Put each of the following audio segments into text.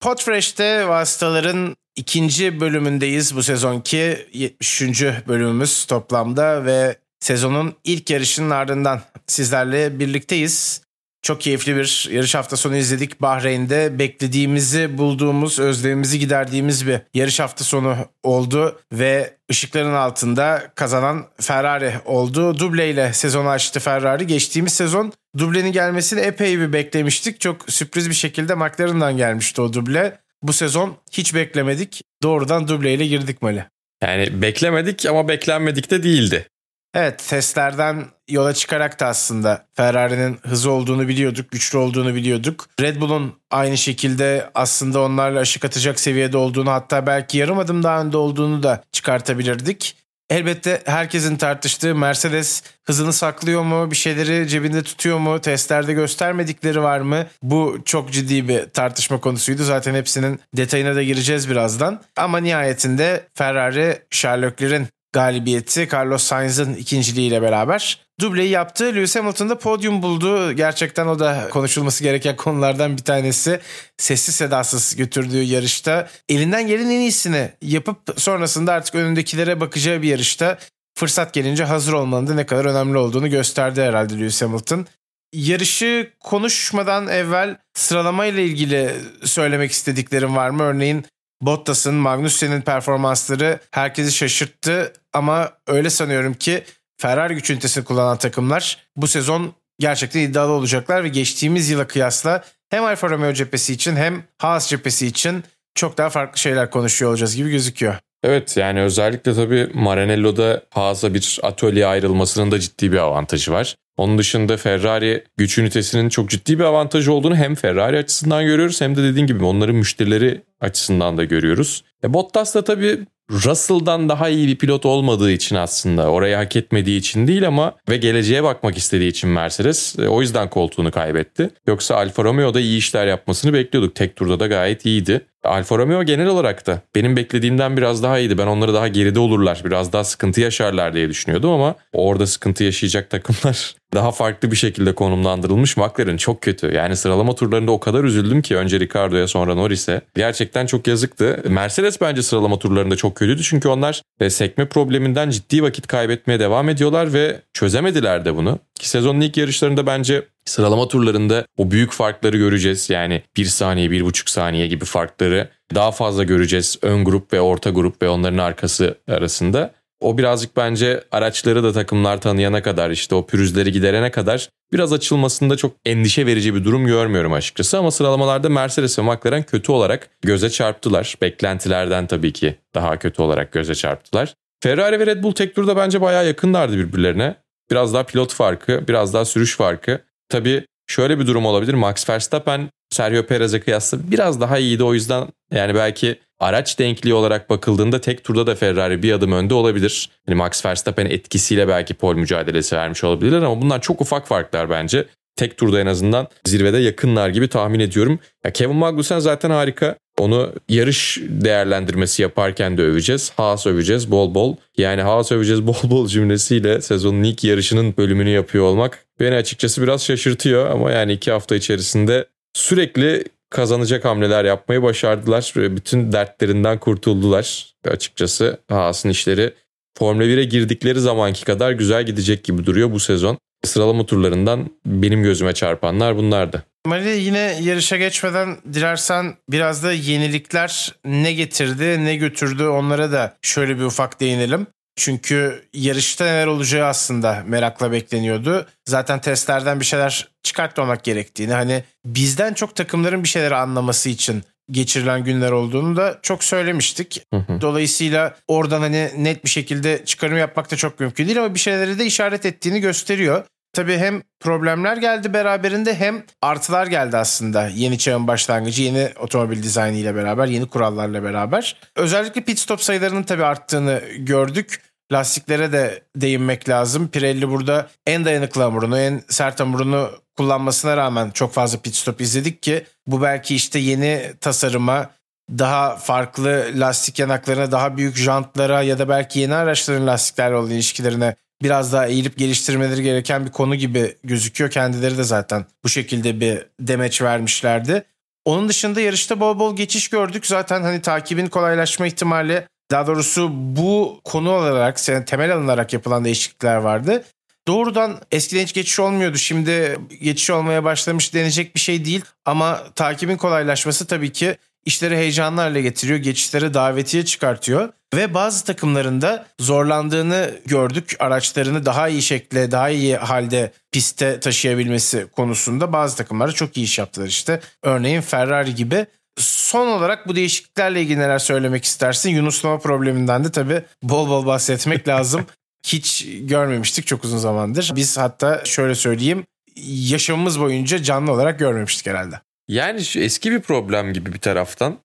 Podfresh'te vasıtaların ikinci bölümündeyiz bu sezonki 73. bölümümüz toplamda ve sezonun ilk yarışının ardından sizlerle birlikteyiz. Çok keyifli bir yarış hafta sonu izledik. Bahreyn'de beklediğimizi bulduğumuz, özlemimizi giderdiğimiz bir yarış hafta sonu oldu ve ışıkların altında kazanan Ferrari oldu. Duble ile sezonu açtı Ferrari. Geçtiğimiz sezon dublenin gelmesini epey bir beklemiştik. Çok sürpriz bir şekilde McLaren'dan gelmişti o duble. Bu sezon hiç beklemedik. Doğrudan duble ile girdik Mali. Yani beklemedik ama beklenmedik de değildi. Evet testlerden yola çıkarak da aslında Ferrari'nin hızı olduğunu biliyorduk, güçlü olduğunu biliyorduk. Red Bull'un aynı şekilde aslında onlarla aşık atacak seviyede olduğunu hatta belki yarım adım daha önde olduğunu da çıkartabilirdik. Elbette herkesin tartıştığı Mercedes hızını saklıyor mu? Bir şeyleri cebinde tutuyor mu? Testlerde göstermedikleri var mı? Bu çok ciddi bir tartışma konusuydu. Zaten hepsinin detayına da gireceğiz birazdan. Ama nihayetinde Ferrari Sherlock'lerin galibiyeti Carlos Sainz'ın ikinciliğiyle beraber dubleyi yaptı. Lewis Hamilton da podyum buldu. Gerçekten o da konuşulması gereken konulardan bir tanesi. Sessiz sedasız götürdüğü yarışta elinden gelen en iyisini yapıp sonrasında artık önündekilere bakacağı bir yarışta fırsat gelince hazır olmanın da ne kadar önemli olduğunu gösterdi herhalde Lewis Hamilton. Yarışı konuşmadan evvel sıralamayla ilgili söylemek istediklerim var mı? Örneğin Bottas'ın, Magnussen'in performansları herkesi şaşırttı ama öyle sanıyorum ki Ferrari güç ünitesini kullanan takımlar bu sezon gerçekten iddialı olacaklar ve geçtiğimiz yıla kıyasla hem Alfa Romeo cephesi için hem Haas cephesi için çok daha farklı şeyler konuşuyor olacağız gibi gözüküyor. Evet yani özellikle tabii Maranello'da Haas'a bir atölye ayrılmasının da ciddi bir avantajı var. Onun dışında Ferrari güç ünitesinin çok ciddi bir avantajı olduğunu hem Ferrari açısından görüyoruz hem de dediğin gibi onların müşterileri açısından da görüyoruz. E Bottas da tabii Russell'dan daha iyi bir pilot olmadığı için aslında orayı hak etmediği için değil ama ve geleceğe bakmak istediği için Mercedes e, o yüzden koltuğunu kaybetti. Yoksa Alfa Romeo'da iyi işler yapmasını bekliyorduk. Tek turda da gayet iyiydi. Alfa Romeo genel olarak da benim beklediğimden biraz daha iyiydi. Ben onları daha geride olurlar, biraz daha sıkıntı yaşarlar diye düşünüyordum ama orada sıkıntı yaşayacak takımlar daha farklı bir şekilde konumlandırılmış. McLaren çok kötü. Yani sıralama turlarında o kadar üzüldüm ki önce Ricardo'ya sonra Norris'e. Gerçekten çok yazıktı. Mercedes bence sıralama turlarında çok kötüydü çünkü onlar e, sekme probleminden ciddi vakit kaybetmeye devam ediyorlar ve çözemediler de bunu. Ki sezonun ilk yarışlarında bence sıralama turlarında o büyük farkları göreceğiz. Yani bir saniye, bir buçuk saniye gibi farkları daha fazla göreceğiz. Ön grup ve orta grup ve onların arkası arasında. O birazcık bence araçları da takımlar tanıyana kadar işte o pürüzleri giderene kadar biraz açılmasında çok endişe verici bir durum görmüyorum açıkçası. Ama sıralamalarda Mercedes ve McLaren kötü olarak göze çarptılar. Beklentilerden tabii ki daha kötü olarak göze çarptılar. Ferrari ve Red Bull tek turda bence bayağı yakınlardı birbirlerine. Biraz daha pilot farkı, biraz daha sürüş farkı. Tabii şöyle bir durum olabilir. Max Verstappen Sergio Perez'e kıyasla biraz daha iyiydi. O yüzden yani belki araç denkliği olarak bakıldığında tek turda da Ferrari bir adım önde olabilir. Yani Max Verstappen etkisiyle belki pol mücadelesi vermiş olabilirler ama bunlar çok ufak farklar bence. Tek turda en azından zirvede yakınlar gibi tahmin ediyorum. Ya Kevin Magnussen zaten harika. Onu yarış değerlendirmesi yaparken de öveceğiz. Haas öveceğiz bol bol. Yani Haas öveceğiz bol bol cümlesiyle sezonun ilk yarışının bölümünü yapıyor olmak beni açıkçası biraz şaşırtıyor ama yani iki hafta içerisinde sürekli kazanacak hamleler yapmayı başardılar. Bütün dertlerinden kurtuldular. Ve açıkçası Haas'ın işleri Formula 1'e girdikleri zamanki kadar güzel gidecek gibi duruyor bu sezon. Sıralama turlarından benim gözüme çarpanlar bunlardı. Mali yine yarışa geçmeden dilersen biraz da yenilikler ne getirdi ne götürdü onlara da şöyle bir ufak değinelim. Çünkü yarışta neler olacağı aslında merakla bekleniyordu. Zaten testlerden bir şeyler çıkartmamak gerektiğini hani bizden çok takımların bir şeyleri anlaması için geçirilen günler olduğunu da çok söylemiştik. Dolayısıyla oradan hani net bir şekilde çıkarım yapmak da çok mümkün değil ama bir şeyleri de işaret ettiğini gösteriyor. Tabii hem problemler geldi beraberinde hem artılar geldi aslında yeni çağın başlangıcı, yeni otomobil dizaynı ile beraber, yeni kurallarla beraber. Özellikle pit stop sayılarının tabii arttığını gördük. Lastiklere de değinmek lazım. Pirelli burada en dayanıklı hamurunu, en sert hamurunu kullanmasına rağmen çok fazla pit stop izledik ki bu belki işte yeni tasarıma, daha farklı lastik yanaklarına, daha büyük jantlara ya da belki yeni araçların lastiklerle olan ilişkilerine biraz daha eğilip geliştirmeleri gereken bir konu gibi gözüküyor. Kendileri de zaten bu şekilde bir demeç vermişlerdi. Onun dışında yarışta bol bol geçiş gördük. Zaten hani takibin kolaylaşma ihtimali daha doğrusu bu konu olarak temel alınarak yapılan değişiklikler vardı. Doğrudan eskiden hiç geçiş olmuyordu. Şimdi geçiş olmaya başlamış denecek bir şey değil. Ama takibin kolaylaşması tabii ki işleri heyecanlı hale getiriyor. Geçişleri davetiye çıkartıyor. Ve bazı takımlarında zorlandığını gördük. Araçlarını daha iyi şekilde, daha iyi halde piste taşıyabilmesi konusunda bazı takımlar çok iyi iş yaptılar işte. Örneğin Ferrari gibi. Son olarak bu değişikliklerle ilgili neler söylemek istersin? Yunuslama probleminden de tabii bol bol bahsetmek lazım. Hiç görmemiştik çok uzun zamandır. Biz hatta şöyle söyleyeyim yaşamımız boyunca canlı olarak görmemiştik herhalde. Yani şu eski bir problem gibi bir taraftan.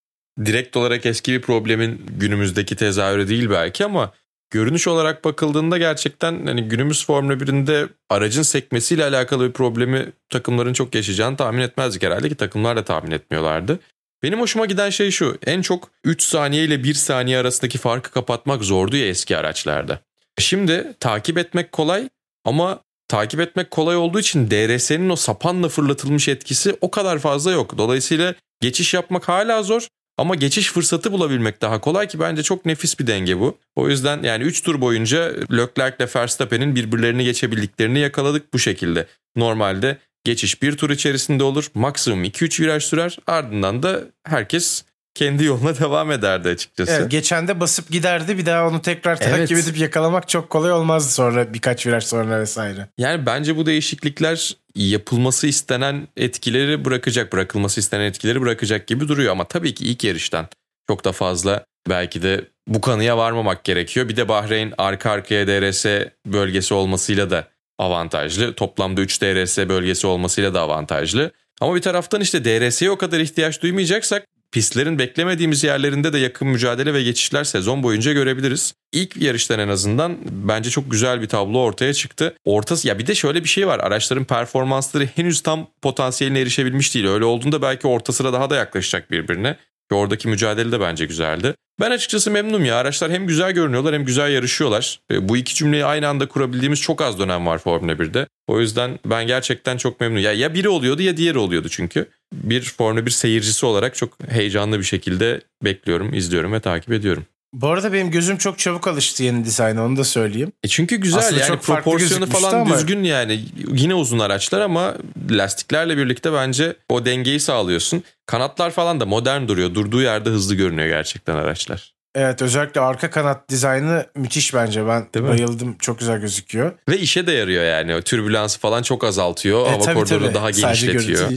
Direkt olarak eski bir problemin günümüzdeki tezahürü değil belki ama görünüş olarak bakıldığında gerçekten hani günümüz Formula 1'inde aracın sekmesiyle alakalı bir problemi takımların çok yaşayacağını tahmin etmezdik herhalde ki takımlar da tahmin etmiyorlardı. Benim hoşuma giden şey şu. En çok 3 saniye ile 1 saniye arasındaki farkı kapatmak zordu ya eski araçlarda. Şimdi takip etmek kolay ama takip etmek kolay olduğu için DRS'nin o sapanla fırlatılmış etkisi o kadar fazla yok. Dolayısıyla geçiş yapmak hala zor ama geçiş fırsatı bulabilmek daha kolay ki bence çok nefis bir denge bu. O yüzden yani 3 tur boyunca Leclerc ile Verstappen'in birbirlerini geçebildiklerini yakaladık bu şekilde. Normalde geçiş bir tur içerisinde olur. Maksimum 2-3 viraj sürer. Ardından da herkes kendi yoluna devam ederdi açıkçası. Evet, geçen de basıp giderdi bir daha onu tekrar takip evet. edip yakalamak çok kolay olmazdı sonra birkaç viraj sonra vesaire. Yani bence bu değişiklikler yapılması istenen etkileri bırakacak, bırakılması istenen etkileri bırakacak gibi duruyor ama tabii ki ilk yarıştan çok da fazla belki de bu kanıya varmamak gerekiyor. Bir de Bahreyn arka arkaya DRS bölgesi olmasıyla da avantajlı. Toplamda 3 DRS bölgesi olmasıyla da avantajlı. Ama bir taraftan işte DRS'ye o kadar ihtiyaç duymayacaksak pistlerin beklemediğimiz yerlerinde de yakın mücadele ve geçişler sezon boyunca görebiliriz. İlk yarıştan en azından bence çok güzel bir tablo ortaya çıktı. Ortası ya bir de şöyle bir şey var. Araçların performansları henüz tam potansiyeline erişebilmiş değil. Öyle olduğunda belki orta sıra daha da yaklaşacak birbirine. Ve oradaki mücadele de bence güzeldi. Ben açıkçası memnunum ya. Araçlar hem güzel görünüyorlar hem güzel yarışıyorlar. Bu iki cümleyi aynı anda kurabildiğimiz çok az dönem var Formula 1'de. O yüzden ben gerçekten çok memnunum. Ya, ya biri oluyordu ya diğeri oluyordu çünkü. Bir Formula 1 seyircisi olarak çok heyecanlı bir şekilde bekliyorum, izliyorum ve takip ediyorum. Bu arada benim gözüm çok çabuk alıştı yeni dizayna onu da söyleyeyim. E çünkü güzel Aslında yani proporsiyonu falan ama... düzgün yani yine uzun araçlar ama lastiklerle birlikte bence o dengeyi sağlıyorsun. Kanatlar falan da modern duruyor. Durduğu yerde hızlı görünüyor gerçekten araçlar. Evet özellikle arka kanat dizaynı müthiş bence. Ben Değil bayıldım. Mi? Çok güzel gözüküyor. Ve işe de yarıyor yani. O türbülansı falan çok azaltıyor. E, Hava koridorunu daha genişletiyor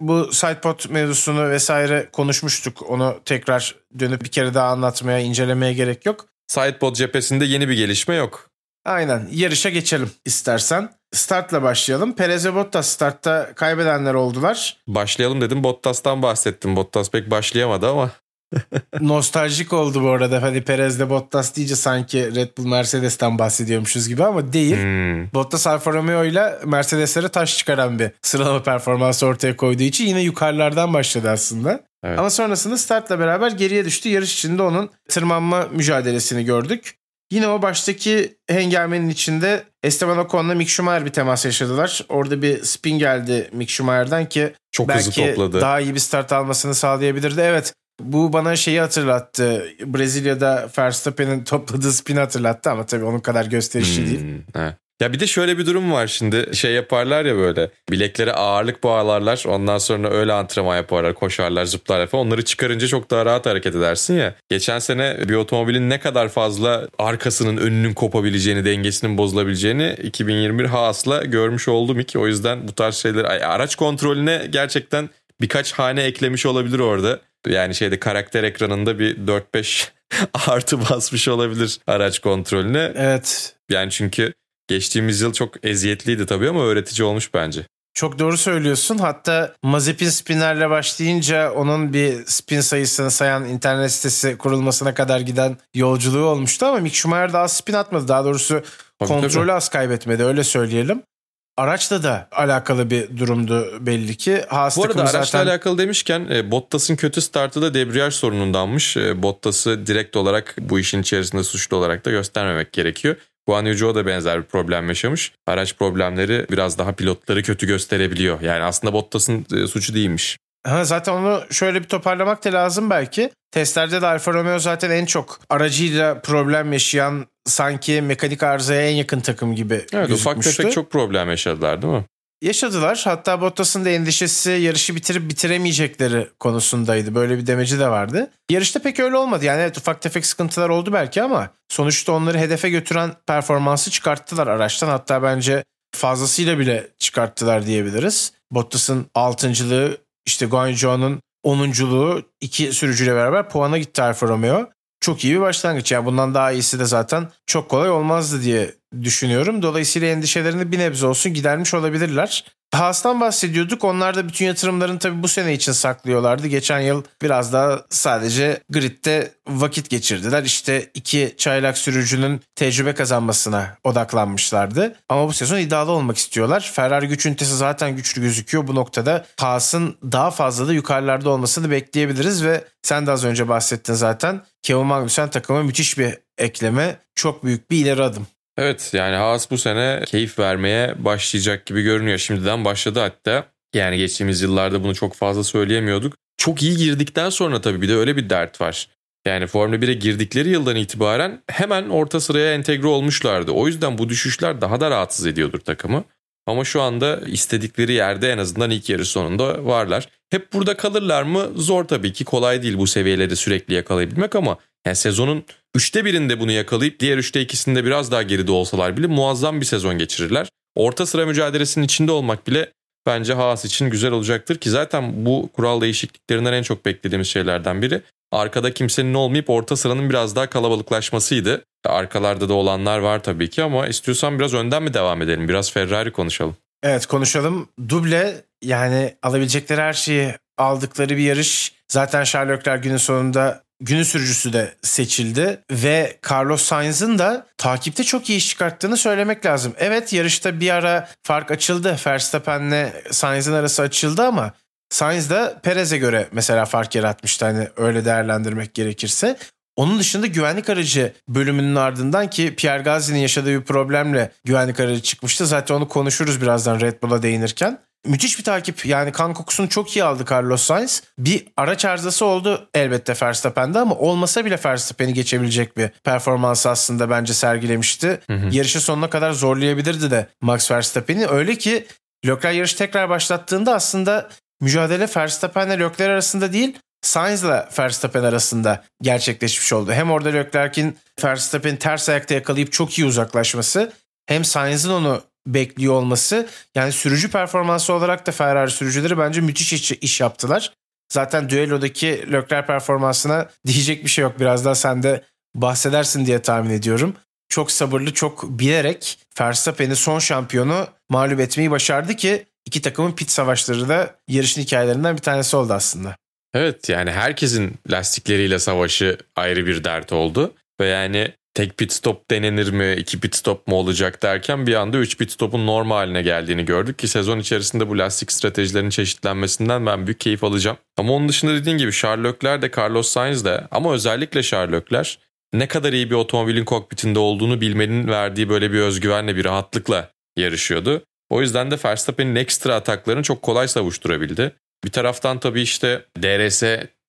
bu sidepod mevzusunu vesaire konuşmuştuk. Onu tekrar dönüp bir kere daha anlatmaya, incelemeye gerek yok. Sidepod cephesinde yeni bir gelişme yok. Aynen. Yarışa geçelim istersen. Startla başlayalım. Perez ve Bottas startta kaybedenler oldular. Başlayalım dedim. Bottas'tan bahsettim. Bottas pek başlayamadı ama. Nostaljik oldu bu arada. Hani Perez'de Bottas deyince sanki Red Bull Mercedes'ten bahsediyormuşuz gibi ama değil. Hmm. Bottas Alfa Romeo ile Mercedes'lere taş çıkaran bir sıralama performansı ortaya koyduğu için yine yukarılardan başladı aslında. Evet. Ama sonrasında startla beraber geriye düştü. Yarış içinde onun tırmanma mücadelesini gördük. Yine o baştaki hengamenin içinde Esteban Ocon'la Mick Schumacher bir temas yaşadılar. Orada bir spin geldi Mick Schumacher'dan ki Çok belki daha iyi bir start almasını sağlayabilirdi. Evet bu bana şeyi hatırlattı. Brezilya'da Verstappen'in topladığı spin hatırlattı ama tabii onun kadar gösterişli hmm, değil. He. Ya bir de şöyle bir durum var şimdi şey yaparlar ya böyle bileklere ağırlık bağlarlar ondan sonra öyle antrenman yaparlar koşarlar zıplar falan onları çıkarınca çok daha rahat hareket edersin ya. Geçen sene bir otomobilin ne kadar fazla arkasının önünün kopabileceğini dengesinin bozulabileceğini 2021 Haas'la görmüş oldum ki o yüzden bu tarz şeyler araç kontrolüne gerçekten birkaç hane eklemiş olabilir orada. Yani şeyde karakter ekranında bir 4-5 artı basmış olabilir araç kontrolüne. Evet. Yani çünkü geçtiğimiz yıl çok eziyetliydi tabii ama öğretici olmuş bence. Çok doğru söylüyorsun. Hatta Mazepin spinlerle başlayınca onun bir spin sayısını sayan internet sitesi kurulmasına kadar giden yolculuğu olmuştu ama Mick Schumacher daha spin atmadı. Daha doğrusu tabii, kontrolü tabii. az kaybetmedi öyle söyleyelim. Araçla da alakalı bir durumdu belli ki. Haas Bu arada araçla zaten... alakalı demişken e, Bottas'ın kötü startı da debriyaj sorunundanmış. E, Bottas'ı direkt olarak bu işin içerisinde suçlu olarak da göstermemek gerekiyor. Guan Yu da benzer bir problem yaşamış. Araç problemleri biraz daha pilotları kötü gösterebiliyor. Yani aslında Bottas'ın e, suçu değilmiş. Ha, zaten onu şöyle bir toparlamak da lazım belki. Testlerde de Alfa Romeo zaten en çok aracıyla problem yaşayan sanki mekanik arızaya en yakın takım gibi Evet ufak tefek çok problem yaşadılar değil mi? Yaşadılar. Hatta Bottas'ın da endişesi yarışı bitirip bitiremeyecekleri konusundaydı. Böyle bir demeci de vardı. Yarışta pek öyle olmadı. Yani evet ufak tefek sıkıntılar oldu belki ama sonuçta onları hedefe götüren performansı çıkarttılar araçtan. Hatta bence fazlasıyla bile çıkarttılar diyebiliriz. Bottas'ın altıncılığı işte Guanyu 10'unculuğu iki sürücüyle beraber puana gitti Alfa Romeo. Çok iyi bir başlangıç. Yani bundan daha iyisi de zaten çok kolay olmazdı diye düşünüyorum. Dolayısıyla endişelerini bir nebze olsun gidermiş olabilirler. Haas'tan bahsediyorduk. Onlar da bütün yatırımlarını tabii bu sene için saklıyorlardı. Geçen yıl biraz daha sadece gridde vakit geçirdiler. İşte iki çaylak sürücünün tecrübe kazanmasına odaklanmışlardı. Ama bu sezon iddialı olmak istiyorlar. Ferrari güç ünitesi zaten güçlü gözüküyor. Bu noktada Haas'ın daha fazla da yukarılarda olmasını bekleyebiliriz ve sen de az önce bahsettin zaten. Kevin Magnussen takıma müthiş bir ekleme. Çok büyük bir ileri adım. Evet yani Haas bu sene keyif vermeye başlayacak gibi görünüyor. Şimdiden başladı hatta. Yani geçtiğimiz yıllarda bunu çok fazla söyleyemiyorduk. Çok iyi girdikten sonra tabii bir de öyle bir dert var. Yani Formula 1'e girdikleri yıldan itibaren hemen orta sıraya entegre olmuşlardı. O yüzden bu düşüşler daha da rahatsız ediyordur takımı. Ama şu anda istedikleri yerde en azından ilk yarı sonunda varlar. Hep burada kalırlar mı? Zor tabii ki. Kolay değil bu seviyeleri sürekli yakalayabilmek ama yani sezonun üçte birinde bunu yakalayıp diğer üçte ikisinde biraz daha geride olsalar bile muazzam bir sezon geçirirler. Orta sıra mücadelesinin içinde olmak bile bence Haas için güzel olacaktır ki zaten bu kural değişikliklerinden en çok beklediğimiz şeylerden biri arkada kimsenin olmayıp orta sıranın biraz daha kalabalıklaşmasıydı. Arkalarda da olanlar var tabii ki ama istiyorsan biraz önden mi devam edelim? Biraz Ferrari konuşalım. Evet konuşalım. Duble yani alabilecekleri her şeyi aldıkları bir yarış. Zaten Sherlockler günün sonunda günün sürücüsü de seçildi ve Carlos Sainz'ın da takipte çok iyi iş çıkarttığını söylemek lazım. Evet yarışta bir ara fark açıldı. Verstappen'le Sainz'ın arası açıldı ama Sainz de Perez'e göre mesela fark yaratmıştı hani öyle değerlendirmek gerekirse. Onun dışında güvenlik aracı bölümünün ardından ki Pierre Gasly'nin yaşadığı bir problemle güvenlik aracı çıkmıştı. Zaten onu konuşuruz birazdan Red Bull'a değinirken. Müthiş bir takip yani kan kokusunu çok iyi aldı Carlos Sainz. Bir araç arızası oldu elbette Verstappen'de ama olmasa bile Verstappen'i geçebilecek bir performans aslında bence sergilemişti. Hı hı. Yarışı sonuna kadar zorlayabilirdi de Max Verstappen'i. Öyle ki Leclerc yarış tekrar başlattığında aslında mücadele Verstappen'le Leclerc arasında değil Sainz'la Verstappen arasında gerçekleşmiş oldu. Hem orada Leclerc'in Verstappen'i ters ayakta yakalayıp çok iyi uzaklaşması hem Sainz'in onu bekliyor olması yani sürücü performansı olarak da Ferrari sürücüleri bence müthiş iş, iş yaptılar. Zaten düellodaki Leclerc performansına diyecek bir şey yok. Biraz daha sen de bahsedersin diye tahmin ediyorum. Çok sabırlı, çok bilerek Verstappen'i son şampiyonu mağlup etmeyi başardı ki iki takımın pit savaşları da yarışın hikayelerinden bir tanesi oldu aslında. Evet yani herkesin lastikleriyle savaşı ayrı bir dert oldu. Ve yani tek pit stop denenir mi, iki pit stop mu olacak derken bir anda üç pit stopun normal haline geldiğini gördük ki sezon içerisinde bu lastik stratejilerin çeşitlenmesinden ben büyük keyif alacağım. Ama onun dışında dediğin gibi Sherlockler de Carlos Sainz de ama özellikle Sherlockler ne kadar iyi bir otomobilin kokpitinde olduğunu bilmenin verdiği böyle bir özgüvenle bir rahatlıkla yarışıyordu. O yüzden de Verstappen'in ekstra ataklarını çok kolay savuşturabildi. Bir taraftan tabii işte DRS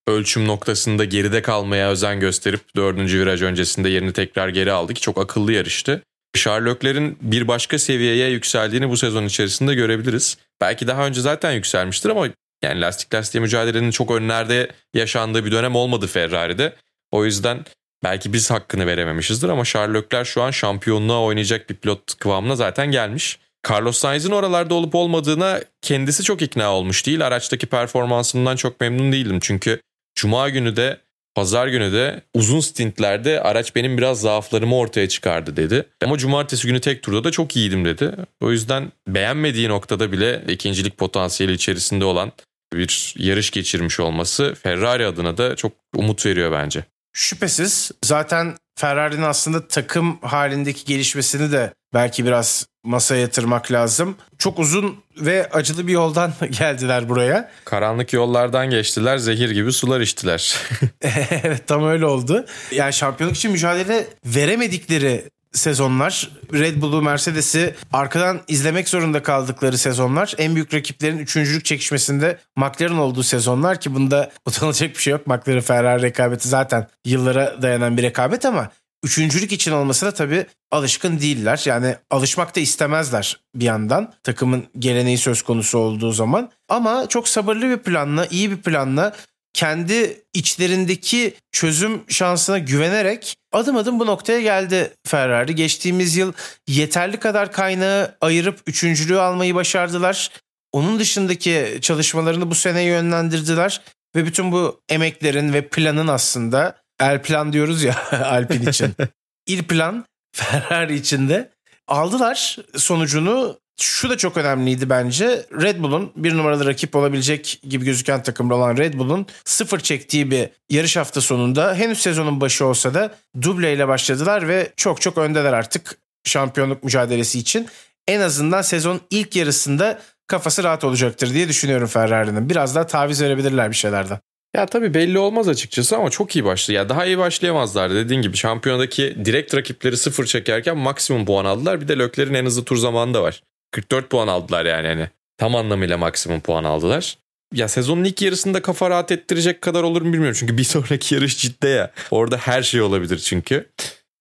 ölçüm noktasında geride kalmaya özen gösterip dördüncü viraj öncesinde yerini tekrar geri aldı ki çok akıllı yarıştı. Sherlock'lerin bir başka seviyeye yükseldiğini bu sezon içerisinde görebiliriz. Belki daha önce zaten yükselmiştir ama yani lastik lastiğe mücadelenin çok önlerde yaşandığı bir dönem olmadı Ferrari'de. O yüzden belki biz hakkını verememişizdir ama Sherlock'ler şu an şampiyonluğa oynayacak bir pilot kıvamına zaten gelmiş. Carlos Sainz'in oralarda olup olmadığına kendisi çok ikna olmuş değil. Araçtaki performansından çok memnun değilim. Çünkü Cuma günü de Pazar günü de uzun stintlerde araç benim biraz zaaflarımı ortaya çıkardı dedi. Ama cumartesi günü tek turda da çok iyiydim dedi. O yüzden beğenmediği noktada bile ikincilik potansiyeli içerisinde olan bir yarış geçirmiş olması Ferrari adına da çok umut veriyor bence. Şüphesiz zaten Ferrari'nin aslında takım halindeki gelişmesini de belki biraz masaya yatırmak lazım. Çok uzun ve acılı bir yoldan geldiler buraya. Karanlık yollardan geçtiler, zehir gibi sular içtiler. evet tam öyle oldu. Yani şampiyonluk için mücadele veremedikleri sezonlar. Red Bull'u, Mercedes'i arkadan izlemek zorunda kaldıkları sezonlar. En büyük rakiplerin üçüncülük çekişmesinde McLaren olduğu sezonlar ki bunda utanılacak bir şey yok. McLaren Ferrari rekabeti zaten yıllara dayanan bir rekabet ama üçüncülük için olmasına tabii alışkın değiller. Yani alışmak da istemezler bir yandan takımın geleneği söz konusu olduğu zaman. Ama çok sabırlı bir planla, iyi bir planla kendi içlerindeki çözüm şansına güvenerek adım adım bu noktaya geldi Ferrari. Geçtiğimiz yıl yeterli kadar kaynağı ayırıp üçüncülüğü almayı başardılar. Onun dışındaki çalışmalarını bu sene yönlendirdiler ve bütün bu emeklerin ve planın aslında el plan diyoruz ya Alpin için. İl plan Ferrari içinde aldılar sonucunu şu da çok önemliydi bence. Red Bull'un bir numaralı rakip olabilecek gibi gözüken takımda olan Red Bull'un sıfır çektiği bir yarış hafta sonunda henüz sezonun başı olsa da duble ile başladılar ve çok çok öndeler artık şampiyonluk mücadelesi için. En azından sezon ilk yarısında kafası rahat olacaktır diye düşünüyorum Ferrari'nin. Biraz daha taviz verebilirler bir şeylerden. Ya tabii belli olmaz açıkçası ama çok iyi başladı. Ya daha iyi başlayamazlar dediğin gibi. Şampiyonadaki direkt rakipleri sıfır çekerken maksimum puan aldılar. Bir de Lökler'in en hızlı tur zamanı da var. 44 puan aldılar yani hani. Tam anlamıyla maksimum puan aldılar. Ya sezonun ilk yarısında kafa rahat ettirecek kadar olur mu bilmiyorum. Çünkü bir sonraki yarış ciddi ya. Orada her şey olabilir çünkü.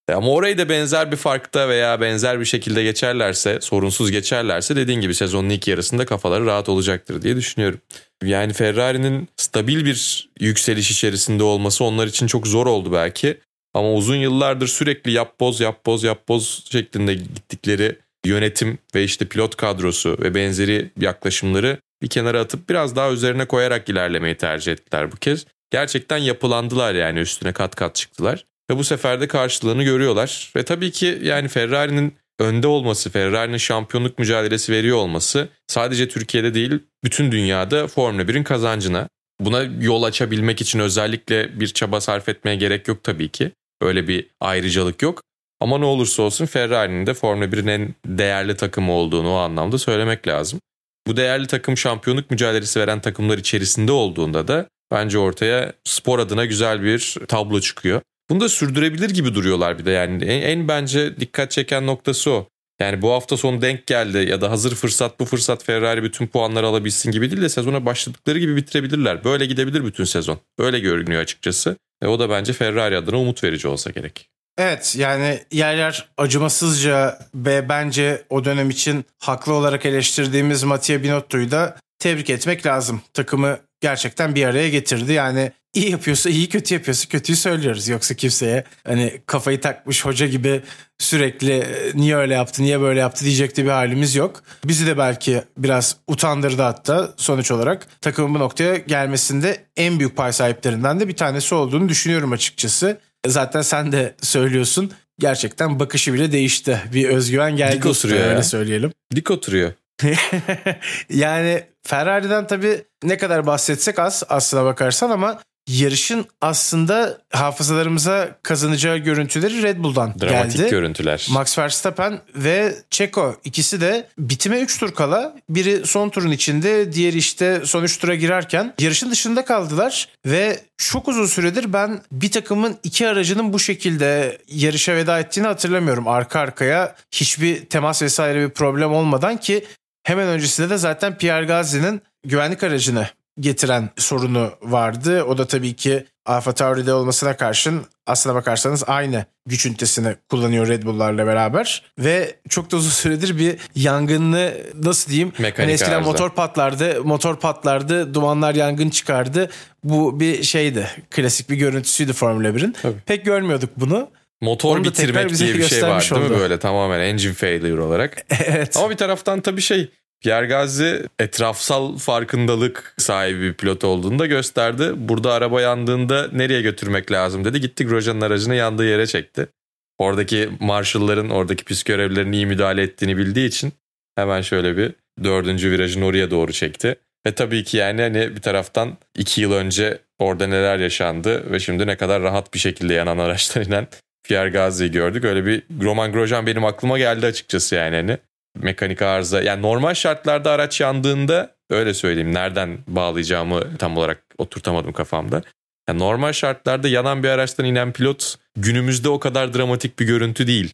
E, ama orayı da benzer bir farkta veya benzer bir şekilde geçerlerse, sorunsuz geçerlerse dediğin gibi sezonun ilk yarısında kafaları rahat olacaktır diye düşünüyorum. Yani Ferrari'nin stabil bir yükseliş içerisinde olması onlar için çok zor oldu belki. Ama uzun yıllardır sürekli yap boz yap boz yap boz şeklinde gittikleri yönetim ve işte pilot kadrosu ve benzeri yaklaşımları bir kenara atıp biraz daha üzerine koyarak ilerlemeyi tercih ettiler bu kez. Gerçekten yapılandılar yani üstüne kat kat çıktılar. Ve bu sefer de karşılığını görüyorlar. Ve tabii ki yani Ferrari'nin önde olması, Ferrari'nin şampiyonluk mücadelesi veriyor olması sadece Türkiye'de değil bütün dünyada Formula 1'in kazancına. Buna yol açabilmek için özellikle bir çaba sarf etmeye gerek yok tabii ki. Öyle bir ayrıcalık yok. Ama ne olursa olsun Ferrari'nin de Formula 1'in en değerli takımı olduğunu o anlamda söylemek lazım. Bu değerli takım şampiyonluk mücadelesi veren takımlar içerisinde olduğunda da bence ortaya spor adına güzel bir tablo çıkıyor. Bunu da sürdürebilir gibi duruyorlar bir de yani en, en bence dikkat çeken noktası o. Yani bu hafta sonu denk geldi ya da hazır fırsat bu fırsat Ferrari bütün puanları alabilsin gibi değil de sezona başladıkları gibi bitirebilirler. Böyle gidebilir bütün sezon. Böyle görünüyor açıkçası. E o da bence Ferrari adına umut verici olsa gerek. Evet yani yer yer acımasızca ve bence o dönem için haklı olarak eleştirdiğimiz Mattia Binotto'yu da tebrik etmek lazım. Takımı gerçekten bir araya getirdi. Yani iyi yapıyorsa iyi kötü yapıyorsa kötüyü söylüyoruz. Yoksa kimseye hani kafayı takmış hoca gibi sürekli niye öyle yaptı niye böyle yaptı diyecekti bir halimiz yok. Bizi de belki biraz utandırdı hatta sonuç olarak takımın bu noktaya gelmesinde en büyük pay sahiplerinden de bir tanesi olduğunu düşünüyorum açıkçası. Zaten sen de söylüyorsun. Gerçekten bakışı bile değişti. Bir özgüven geldi. Dik oturuyor öyle ya. söyleyelim. Dik oturuyor. yani Ferrari'den tabii ne kadar bahsetsek az aslına bakarsan ama yarışın aslında hafızalarımıza kazanacağı görüntüleri Red Bull'dan Dramatik geldi. görüntüler. Max Verstappen ve Checo ikisi de bitime 3 tur kala biri son turun içinde diğeri işte son 3 tura girerken yarışın dışında kaldılar ve çok uzun süredir ben bir takımın iki aracının bu şekilde yarışa veda ettiğini hatırlamıyorum. Arka arkaya hiçbir temas vesaire bir problem olmadan ki hemen öncesinde de zaten Pierre Gasly'nin güvenlik aracını getiren sorunu vardı. O da tabii ki Alfa Tauri'de olmasına karşın aslına bakarsanız aynı güç ünitesini kullanıyor Red Bull'larla beraber. Ve çok da uzun süredir bir yangınlı nasıl diyeyim? Mekanik hani eskiden arıza. motor patlardı, motor patlardı, dumanlar yangın çıkardı. Bu bir şeydi, klasik bir görüntüsüydü Formula 1'in. Tabii. Pek görmüyorduk bunu. Motor bitirmek diye bir şey var değil mi oldu. böyle tamamen engine failure olarak. evet. Ama bir taraftan tabii şey Pierre Gasly etrafsal farkındalık sahibi bir pilot olduğunu da gösterdi. Burada araba yandığında nereye götürmek lazım dedi. Gitti Grosjean'ın aracını yandığı yere çekti. Oradaki marshall'ların, oradaki pis görevlilerin iyi müdahale ettiğini bildiği için hemen şöyle bir dördüncü virajın oraya doğru çekti. Ve tabii ki yani hani bir taraftan iki yıl önce orada neler yaşandı ve şimdi ne kadar rahat bir şekilde yanan araçtan inen Pierre Gasly'yi gördük. Öyle bir Roman Grosjean benim aklıma geldi açıkçası yani hani mekanik arıza. Yani normal şartlarda araç yandığında öyle söyleyeyim nereden bağlayacağımı tam olarak oturtamadım kafamda. Yani normal şartlarda yanan bir araçtan inen pilot günümüzde o kadar dramatik bir görüntü değil.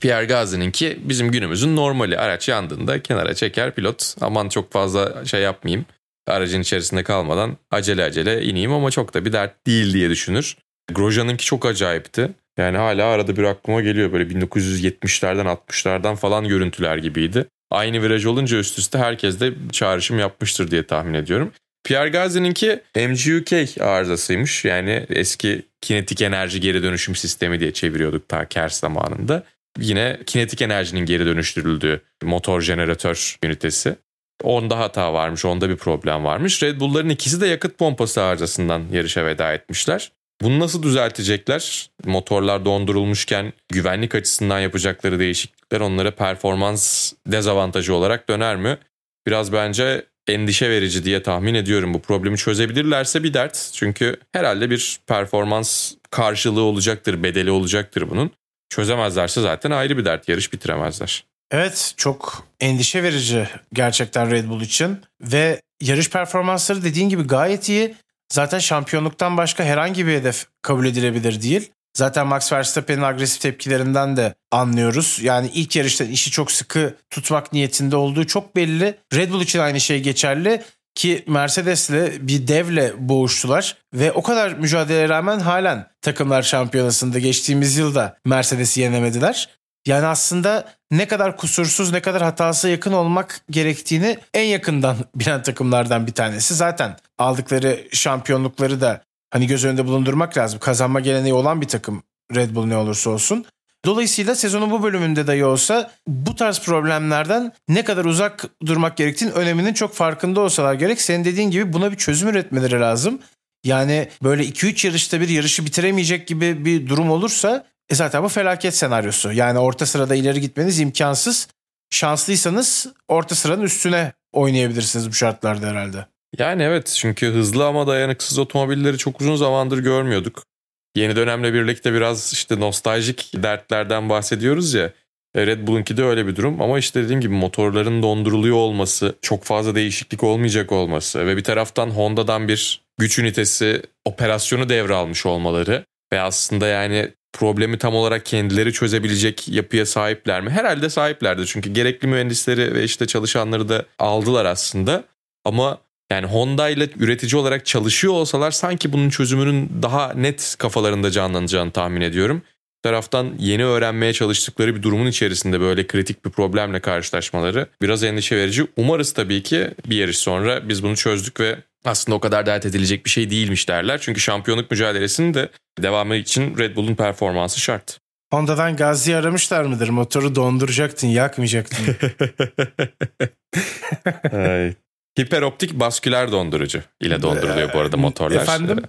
Pierre Gasly'ninki bizim günümüzün normali. Araç yandığında kenara çeker pilot. Aman çok fazla şey yapmayayım. Aracın içerisinde kalmadan acele acele ineyim ama çok da bir dert değil diye düşünür. Grosjean'ınki çok acayipti. Yani hala arada bir aklıma geliyor böyle 1970'lerden 60'lardan falan görüntüler gibiydi. Aynı viraj olunca üst üste herkes de çağrışım yapmıştır diye tahmin ediyorum. Pierre Gasly'ninki MGUK arızasıymış. Yani eski kinetik enerji geri dönüşüm sistemi diye çeviriyorduk ta Kers zamanında. Yine kinetik enerjinin geri dönüştürüldüğü motor jeneratör ünitesi. Onda hata varmış, onda bir problem varmış. Red Bull'ların ikisi de yakıt pompası arızasından yarışa veda etmişler. Bunu nasıl düzeltecekler? Motorlar dondurulmuşken güvenlik açısından yapacakları değişiklikler onlara performans dezavantajı olarak döner mi? Biraz bence endişe verici diye tahmin ediyorum. Bu problemi çözebilirlerse bir dert. Çünkü herhalde bir performans karşılığı olacaktır, bedeli olacaktır bunun. Çözemezlerse zaten ayrı bir dert. Yarış bitiremezler. Evet çok endişe verici gerçekten Red Bull için ve yarış performansları dediğin gibi gayet iyi. Zaten şampiyonluktan başka herhangi bir hedef kabul edilebilir değil. Zaten Max Verstappen'in agresif tepkilerinden de anlıyoruz. Yani ilk yarışta işi çok sıkı tutmak niyetinde olduğu çok belli. Red Bull için aynı şey geçerli ki Mercedes'le bir devle boğuştular ve o kadar mücadeleye rağmen halen takımlar şampiyonasında geçtiğimiz yılda Mercedes'i yenemediler. Yani aslında ne kadar kusursuz, ne kadar hatası yakın olmak gerektiğini en yakından bilen takımlardan bir tanesi. Zaten aldıkları şampiyonlukları da hani göz önünde bulundurmak lazım. Kazanma geleneği olan bir takım Red Bull ne olursa olsun. Dolayısıyla sezonun bu bölümünde dahi olsa bu tarz problemlerden ne kadar uzak durmak gerektiğinin öneminin çok farkında olsalar gerek. Senin dediğin gibi buna bir çözüm üretmeleri lazım. Yani böyle 2-3 yarışta bir yarışı bitiremeyecek gibi bir durum olursa e zaten bu felaket senaryosu. Yani orta sırada ileri gitmeniz imkansız. Şanslıysanız orta sıranın üstüne oynayabilirsiniz bu şartlarda herhalde. Yani evet çünkü hızlı ama dayanıksız otomobilleri çok uzun zamandır görmüyorduk. Yeni dönemle birlikte biraz işte nostaljik dertlerden bahsediyoruz ya. E, Red Bull'unki de öyle bir durum ama işte dediğim gibi motorların donduruluyor olması, çok fazla değişiklik olmayacak olması ve bir taraftan Honda'dan bir güç ünitesi operasyonu devralmış olmaları ve aslında yani problemi tam olarak kendileri çözebilecek yapıya sahipler mi? Herhalde sahiplerdi çünkü gerekli mühendisleri ve işte çalışanları da aldılar aslında. Ama yani Honda ile üretici olarak çalışıyor olsalar sanki bunun çözümünün daha net kafalarında canlanacağını tahmin ediyorum. Bir taraftan yeni öğrenmeye çalıştıkları bir durumun içerisinde böyle kritik bir problemle karşılaşmaları biraz endişe verici. Umarız tabii ki bir yarış sonra biz bunu çözdük ve aslında o kadar dert edilecek bir şey değilmiş derler. Çünkü şampiyonluk mücadelesinin de devamı için Red Bull'un performansı şart. Honda'dan Gazi aramışlar mıdır? Motoru donduracaktın, yakmayacaktın. Ay. Hiperoptik basküler dondurucu ile donduruluyor bu arada motorlar. Efendim?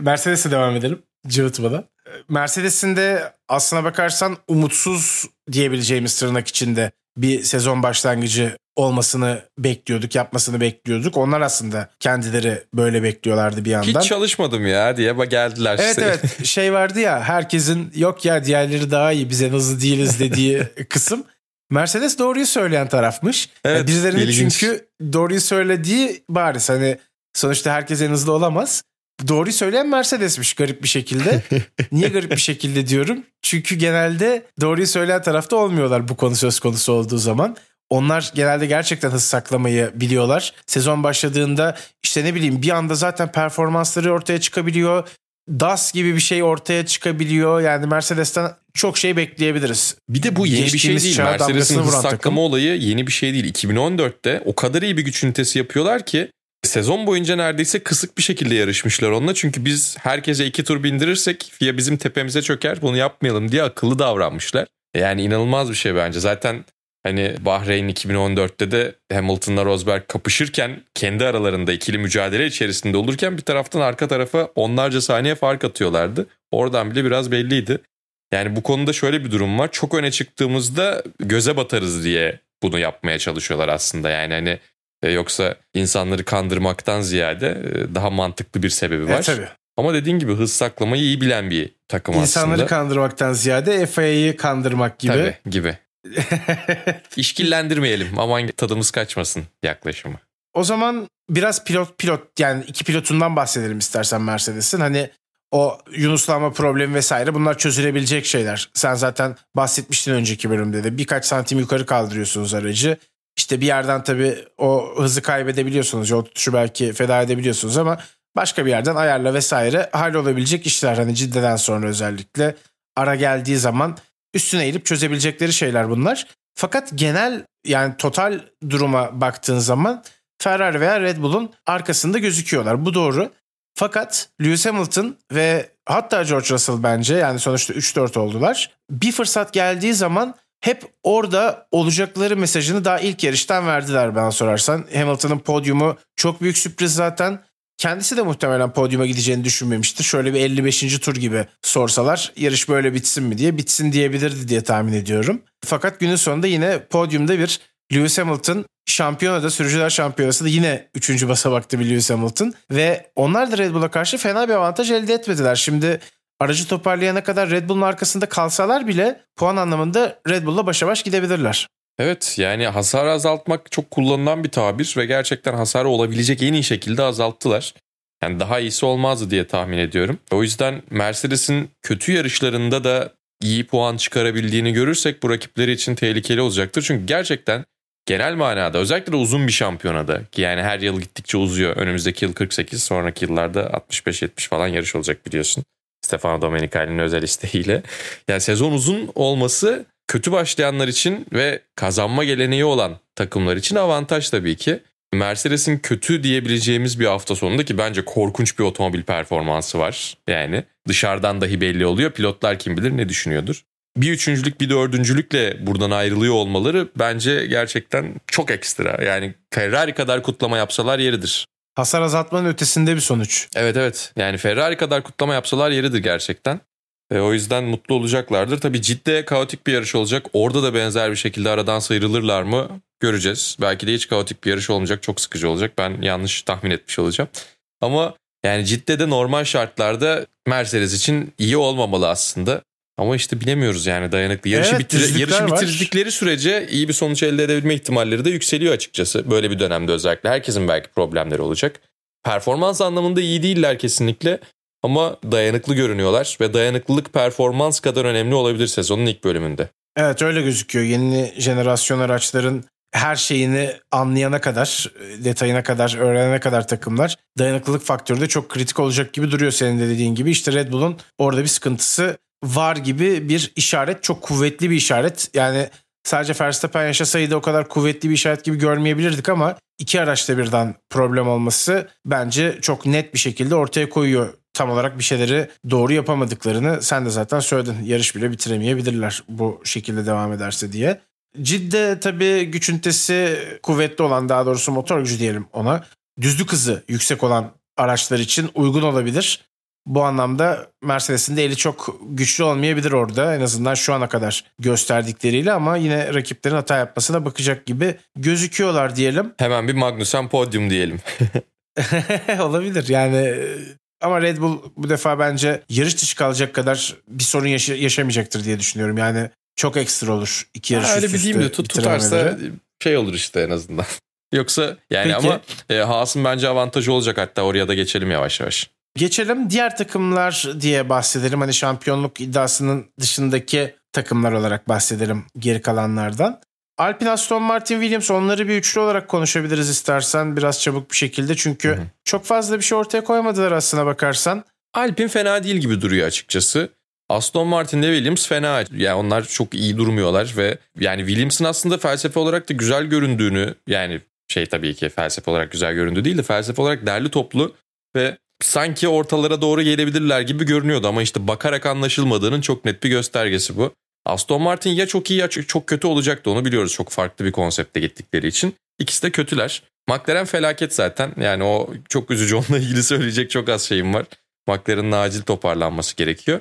Mercedes'e devam edelim. Cıvıtmadan. Mercedes'in de aslına bakarsan umutsuz diyebileceğimiz tırnak içinde bir sezon başlangıcı olmasını bekliyorduk, yapmasını bekliyorduk. Onlar aslında kendileri böyle bekliyorlardı bir yandan. Hiç çalışmadım ya diye geldiler. Evet işte. evet şey vardı ya herkesin yok ya diğerleri daha iyi biz en hızlı değiliz dediği kısım. Mercedes doğruyu söyleyen tarafmış. Evet, yani birilerinin çünkü doğruyu söylediği bariz hani sonuçta herkes en hızlı olamaz. Doğruyu söyleyen Mercedes'miş garip bir şekilde. Niye garip bir şekilde diyorum? Çünkü genelde doğruyu söyleyen tarafta olmuyorlar bu konu söz konusu olduğu zaman. Onlar genelde gerçekten hız saklamayı biliyorlar. Sezon başladığında işte ne bileyim bir anda zaten performansları ortaya çıkabiliyor. DAS gibi bir şey ortaya çıkabiliyor. Yani Mercedes'ten çok şey bekleyebiliriz. Bir de bu yeni Geçtiğimiz bir şey değil. Mercedes'in hız saklama takım. olayı yeni bir şey değil. 2014'te o kadar iyi bir güç ünitesi yapıyorlar ki Sezon boyunca neredeyse kısık bir şekilde yarışmışlar onunla. Çünkü biz herkese iki tur bindirirsek FIA bizim tepemize çöker bunu yapmayalım diye akıllı davranmışlar. Yani inanılmaz bir şey bence. Zaten hani Bahreyn 2014'te de Hamilton'la Rosberg kapışırken kendi aralarında ikili mücadele içerisinde olurken bir taraftan arka tarafa onlarca saniye fark atıyorlardı. Oradan bile biraz belliydi. Yani bu konuda şöyle bir durum var. Çok öne çıktığımızda göze batarız diye bunu yapmaya çalışıyorlar aslında. Yani hani e, yoksa insanları kandırmaktan ziyade e, daha mantıklı bir sebebi var. E, tabii. Ama dediğin gibi hız saklamayı iyi bilen bir takım İnsanları aslında. İnsanları kandırmaktan ziyade FIA'yı kandırmak gibi. Tabii gibi. İşkillendirmeyelim aman tadımız kaçmasın yaklaşımı. O zaman biraz pilot pilot yani iki pilotundan bahsedelim istersen Mercedes'in. Hani o Yunuslanma problemi vesaire bunlar çözülebilecek şeyler. Sen zaten bahsetmiştin önceki bölümde de birkaç santim yukarı kaldırıyorsunuz aracı. İşte bir yerden tabii o hızı kaybedebiliyorsunuz. Yol tutuşu belki feda edebiliyorsunuz ama başka bir yerden ayarla vesaire hallolabilecek işler. Hani ciddeden sonra özellikle ara geldiği zaman üstüne eğilip çözebilecekleri şeyler bunlar. Fakat genel yani total duruma baktığın zaman Ferrari veya Red Bull'un arkasında gözüküyorlar. Bu doğru. Fakat Lewis Hamilton ve hatta George Russell bence yani sonuçta 3-4 oldular. Bir fırsat geldiği zaman hep orada olacakları mesajını daha ilk yarıştan verdiler bana sorarsan. Hamilton'ın podyumu çok büyük sürpriz zaten. Kendisi de muhtemelen podyuma gideceğini düşünmemiştir. Şöyle bir 55. tur gibi sorsalar yarış böyle bitsin mi diye bitsin diyebilirdi diye tahmin ediyorum. Fakat günün sonunda yine podyumda bir Lewis Hamilton şampiyonada sürücüler şampiyonası da yine 3. basamakta bir Lewis Hamilton ve onlar da Red Bull'a karşı fena bir avantaj elde etmediler. Şimdi aracı toparlayana kadar Red Bull'un arkasında kalsalar bile puan anlamında Red Bull'la başa baş gidebilirler. Evet yani hasar azaltmak çok kullanılan bir tabir ve gerçekten hasarı olabilecek en iyi şekilde azalttılar. Yani daha iyisi olmazdı diye tahmin ediyorum. O yüzden Mercedes'in kötü yarışlarında da iyi puan çıkarabildiğini görürsek bu rakipleri için tehlikeli olacaktır. Çünkü gerçekten genel manada özellikle de uzun bir şampiyonada ki yani her yıl gittikçe uzuyor. Önümüzdeki yıl 48 sonraki yıllarda 65-70 falan yarış olacak biliyorsun. Stefano Domenicali'nin özel isteğiyle. Yani sezon uzun olması kötü başlayanlar için ve kazanma geleneği olan takımlar için avantaj tabii ki. Mercedes'in kötü diyebileceğimiz bir hafta sonunda ki bence korkunç bir otomobil performansı var. Yani dışarıdan dahi belli oluyor. Pilotlar kim bilir ne düşünüyordur. Bir üçüncülük bir dördüncülükle buradan ayrılıyor olmaları bence gerçekten çok ekstra. Yani Ferrari kadar kutlama yapsalar yeridir. Hasar azaltmanın ötesinde bir sonuç. Evet evet yani Ferrari kadar kutlama yapsalar yeridir gerçekten. E, o yüzden mutlu olacaklardır. Tabii ciddi kaotik bir yarış olacak. Orada da benzer bir şekilde aradan sıyrılırlar mı göreceğiz. Belki de hiç kaotik bir yarış olmayacak. Çok sıkıcı olacak. Ben yanlış tahmin etmiş olacağım. Ama yani Cidde'de normal şartlarda Mercedes için iyi olmamalı aslında. Ama işte bilemiyoruz yani dayanıklı. Yarışı, Evet, bitir yarışı var. bitirdikleri sürece iyi bir sonuç elde edebilme ihtimalleri de yükseliyor açıkçası. Böyle bir dönemde özellikle. Herkesin belki problemleri olacak. Performans anlamında iyi değiller kesinlikle. Ama dayanıklı görünüyorlar ve dayanıklılık performans kadar önemli olabilir sezonun ilk bölümünde. Evet öyle gözüküyor. Yeni jenerasyon araçların her şeyini anlayana kadar, detayına kadar, öğrenene kadar takımlar dayanıklılık faktörü de çok kritik olacak gibi duruyor senin de dediğin gibi. İşte Red Bull'un orada bir sıkıntısı var gibi bir işaret. Çok kuvvetli bir işaret. Yani sadece Verstappen yaşasaydı o kadar kuvvetli bir işaret gibi görmeyebilirdik ama iki araçta birden problem olması bence çok net bir şekilde ortaya koyuyor tam olarak bir şeyleri doğru yapamadıklarını sen de zaten söyledin. Yarış bile bitiremeyebilirler bu şekilde devam ederse diye. Cidde tabii güç ünitesi kuvvetli olan daha doğrusu motor gücü diyelim ona. Düzlük hızı yüksek olan araçlar için uygun olabilir. Bu anlamda Mercedes'in de eli çok güçlü olmayabilir orada. En azından şu ana kadar gösterdikleriyle ama yine rakiplerin hata yapmasına bakacak gibi gözüküyorlar diyelim. Hemen bir Magnussen podyum diyelim. olabilir yani ama Red Bull bu defa bence yarış dışı kalacak kadar bir sorun yaşa- yaşamayacaktır diye düşünüyorum. Yani çok ekstra olur iki yarış Ha, üst öyle bir üste diyeyim de tut, tutarsa şey olur işte en azından. Yoksa yani Peki. ama e, Haas'ın bence avantajı olacak hatta oraya da geçelim yavaş yavaş. Geçelim diğer takımlar diye bahsedelim. Hani şampiyonluk iddiasının dışındaki takımlar olarak bahsedelim geri kalanlardan. Alpine Aston Martin Williams onları bir üçlü olarak konuşabiliriz istersen biraz çabuk bir şekilde. Çünkü Hı hı. çok fazla bir şey ortaya koymadılar aslına bakarsan. Alpine fena değil gibi duruyor açıkçası. Aston Martin ile Williams fena. Yani onlar çok iyi durmuyorlar ve yani Williams'ın aslında felsefe olarak da güzel göründüğünü yani şey tabii ki felsefe olarak güzel göründüğü değil de felsefe olarak derli toplu ve sanki ortalara doğru gelebilirler gibi görünüyordu ama işte bakarak anlaşılmadığının çok net bir göstergesi bu. Aston Martin ya çok iyi ya çok kötü olacaktı onu biliyoruz çok farklı bir konsepte gittikleri için. İkisi de kötüler. McLaren felaket zaten yani o çok üzücü onunla ilgili söyleyecek çok az şeyim var. McLaren'ın acil toparlanması gerekiyor.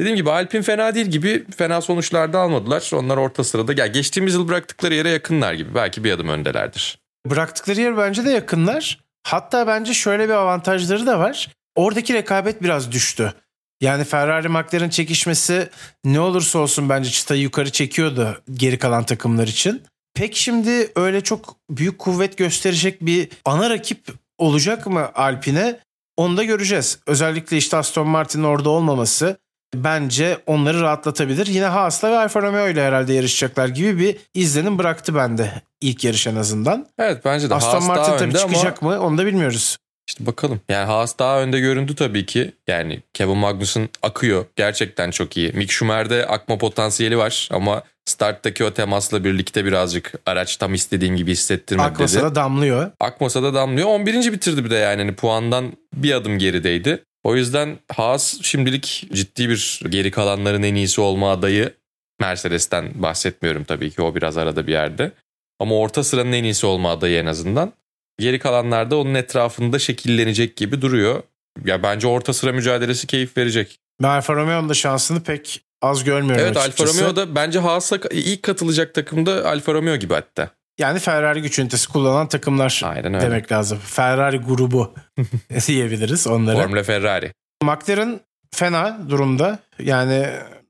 Dediğim gibi Alpine fena değil gibi fena sonuçlarda almadılar. Onlar orta sırada. Ya geçtiğimiz yıl bıraktıkları yere yakınlar gibi. Belki bir adım öndelerdir. Bıraktıkları yer bence de yakınlar. Hatta bence şöyle bir avantajları da var. Oradaki rekabet biraz düştü. Yani Ferrari McLaren çekişmesi ne olursa olsun bence çıtayı yukarı çekiyordu geri kalan takımlar için. Pek şimdi öyle çok büyük kuvvet gösterecek bir ana rakip olacak mı Alpine? Onu da göreceğiz. Özellikle işte Aston Martin'in orada olmaması bence onları rahatlatabilir. Yine Haas'la ve Alfa Romeo ile herhalde yarışacaklar gibi bir izlenim bıraktı bende ilk yarış en azından. Evet bence de Aston Haas Martin tabii çıkacak ama mı onu da bilmiyoruz. İşte bakalım. Yani Haas daha önde göründü tabii ki. Yani Kevin Magnussen akıyor. Gerçekten çok iyi. Mick Schumer'de akma potansiyeli var ama starttaki o temasla birlikte birazcık araç tam istediğim gibi hissettirmedi Akmasa da damlıyor. Akmasa da damlıyor. 11. bitirdi bir de yani. Hani puandan bir adım gerideydi. O yüzden Haas şimdilik ciddi bir geri kalanların en iyisi olma adayı. Mercedes'ten bahsetmiyorum tabii ki o biraz arada bir yerde. Ama orta sıranın en iyisi olma adayı en azından. Geri kalanlar da onun etrafında şekillenecek gibi duruyor. Ya bence orta sıra mücadelesi keyif verecek. Ben Alfa Romeo'nun da şansını pek az görmüyorum Evet Alfa açıkçası. Romeo da bence Haas'a ilk katılacak takımda Alfa Romeo gibi hatta. Yani Ferrari güç ünitesi kullanan takımlar Aynen öyle. demek lazım. Ferrari grubu diyebiliriz onlara. Formula Ferrari. McLaren fena durumda. Yani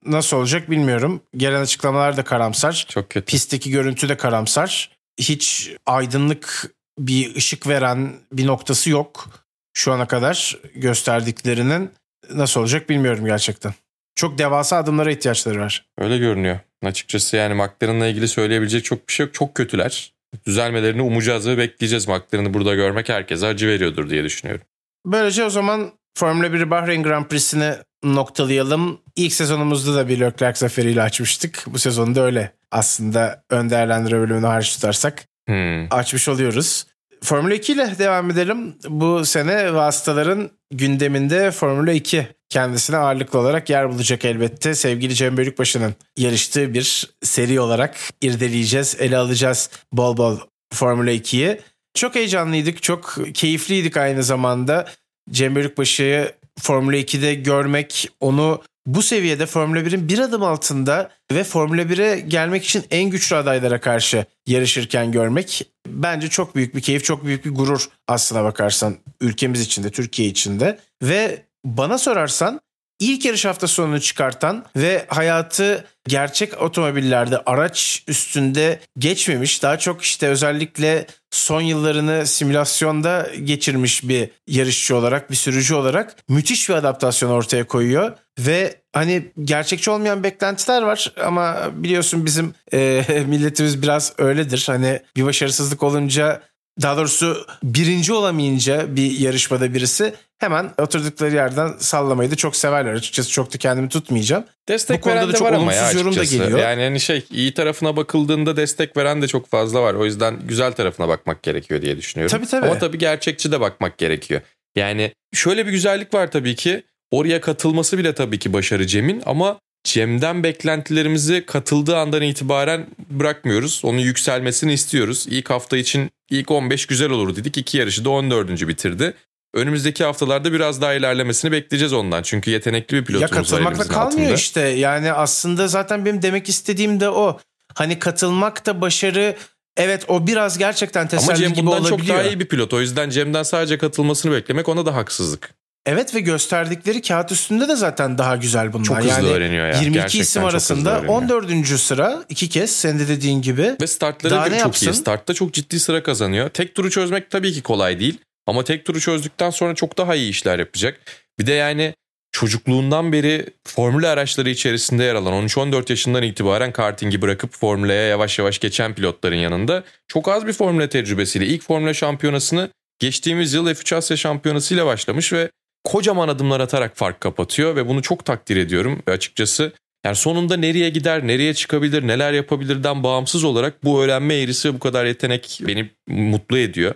nasıl olacak bilmiyorum. Gelen açıklamalar da karamsar. Çok kötü. Pistteki görüntü de karamsar. Hiç aydınlık bir ışık veren bir noktası yok. Şu ana kadar gösterdiklerinin nasıl olacak bilmiyorum gerçekten. Çok devasa adımlara ihtiyaçları var. Öyle görünüyor. Açıkçası yani McLaren'la ilgili söyleyebilecek çok bir şey yok. Çok kötüler. Düzelmelerini umacağız ve bekleyeceğiz. McLaren'ı burada görmek herkese acı veriyordur diye düşünüyorum. Böylece o zaman Formula 1 Bahreyn Grand Prix'sini noktalayalım. İlk sezonumuzda da bir Leclerc zaferiyle açmıştık. Bu sezonda öyle. Aslında ön değerlendirme bölümünü hariç tutarsak Hmm. açmış oluyoruz. Formula 2 ile devam edelim. Bu sene vasıtaların gündeminde Formula 2 kendisine ağırlıklı olarak yer bulacak elbette. Sevgili Cem Bölükbaşı'nın yarıştığı bir seri olarak irdeleyeceğiz, ele alacağız bol bol Formula 2'yi. Çok heyecanlıydık, çok keyifliydik aynı zamanda. Cem Bölükbaşı'yı Formula 2'de görmek, onu bu seviyede Formula 1'in bir adım altında ve Formula 1'e gelmek için en güçlü adaylara karşı yarışırken görmek bence çok büyük bir keyif, çok büyük bir gurur aslına bakarsan ülkemiz içinde, Türkiye içinde. Ve bana sorarsan ilk yarış hafta sonunu çıkartan ve hayatı gerçek otomobillerde araç üstünde geçmemiş daha çok işte özellikle son yıllarını simülasyonda geçirmiş bir yarışçı olarak bir sürücü olarak müthiş bir adaptasyon ortaya koyuyor ve hani gerçekçi olmayan beklentiler var ama biliyorsun bizim e, milletimiz biraz öyledir. Hani bir başarısızlık olunca daha doğrusu birinci olamayınca bir yarışmada birisi hemen oturdukları yerden sallamayı da çok severler. Açıkçası çok da kendimi tutmayacağım. Destek Bu konuda veren da de çok var ama ya yorum da geliyor. Yani hani şey iyi tarafına bakıldığında destek veren de çok fazla var. O yüzden güzel tarafına bakmak gerekiyor diye düşünüyorum. Tabii, tabii. Ama tabii gerçekçi de bakmak gerekiyor. Yani şöyle bir güzellik var tabii ki. Oraya katılması bile tabii ki başarı Cem'in ama Cem'den beklentilerimizi katıldığı andan itibaren bırakmıyoruz. Onun yükselmesini istiyoruz. İlk hafta için ilk 15 güzel olur dedik. İki yarışı da 14. bitirdi. Önümüzdeki haftalarda biraz daha ilerlemesini bekleyeceğiz ondan. Çünkü yetenekli bir Ya pilotumuz var katılmakla elimizin kalmıyor altında. işte. Yani aslında zaten benim demek istediğim de o. Hani katılmak da başarı Evet o biraz gerçekten Ama teselli Cem gibi bundan olabiliyor. çok daha iyi bir pilot. O yüzden Cem'den sadece katılmasını beklemek ona da haksızlık. Evet ve gösterdikleri kağıt üstünde de zaten daha güzel bunlar. Çok hızlı yani öğreniyor ya. 22 Gerçekten isim arasında öğreniyor. 14. sıra iki kez senin de dediğin gibi. Ve startları Daha da ne çok yapsın? iyi. Startta çok ciddi sıra kazanıyor. Tek turu çözmek tabii ki kolay değil. Ama tek turu çözdükten sonra çok daha iyi işler yapacak. Bir de yani çocukluğundan beri formüle araçları içerisinde yer alan 13-14 yaşından itibaren kartingi bırakıp formüleye yavaş yavaş geçen pilotların yanında çok az bir formüle tecrübesiyle ilk formüle şampiyonasını geçtiğimiz yıl F3 Asya şampiyonasıyla başlamış ve kocaman adımlar atarak fark kapatıyor ve bunu çok takdir ediyorum ve açıkçası yani sonunda nereye gider, nereye çıkabilir, neler yapabilirden bağımsız olarak bu öğrenme eğrisi bu kadar yetenek beni mutlu ediyor.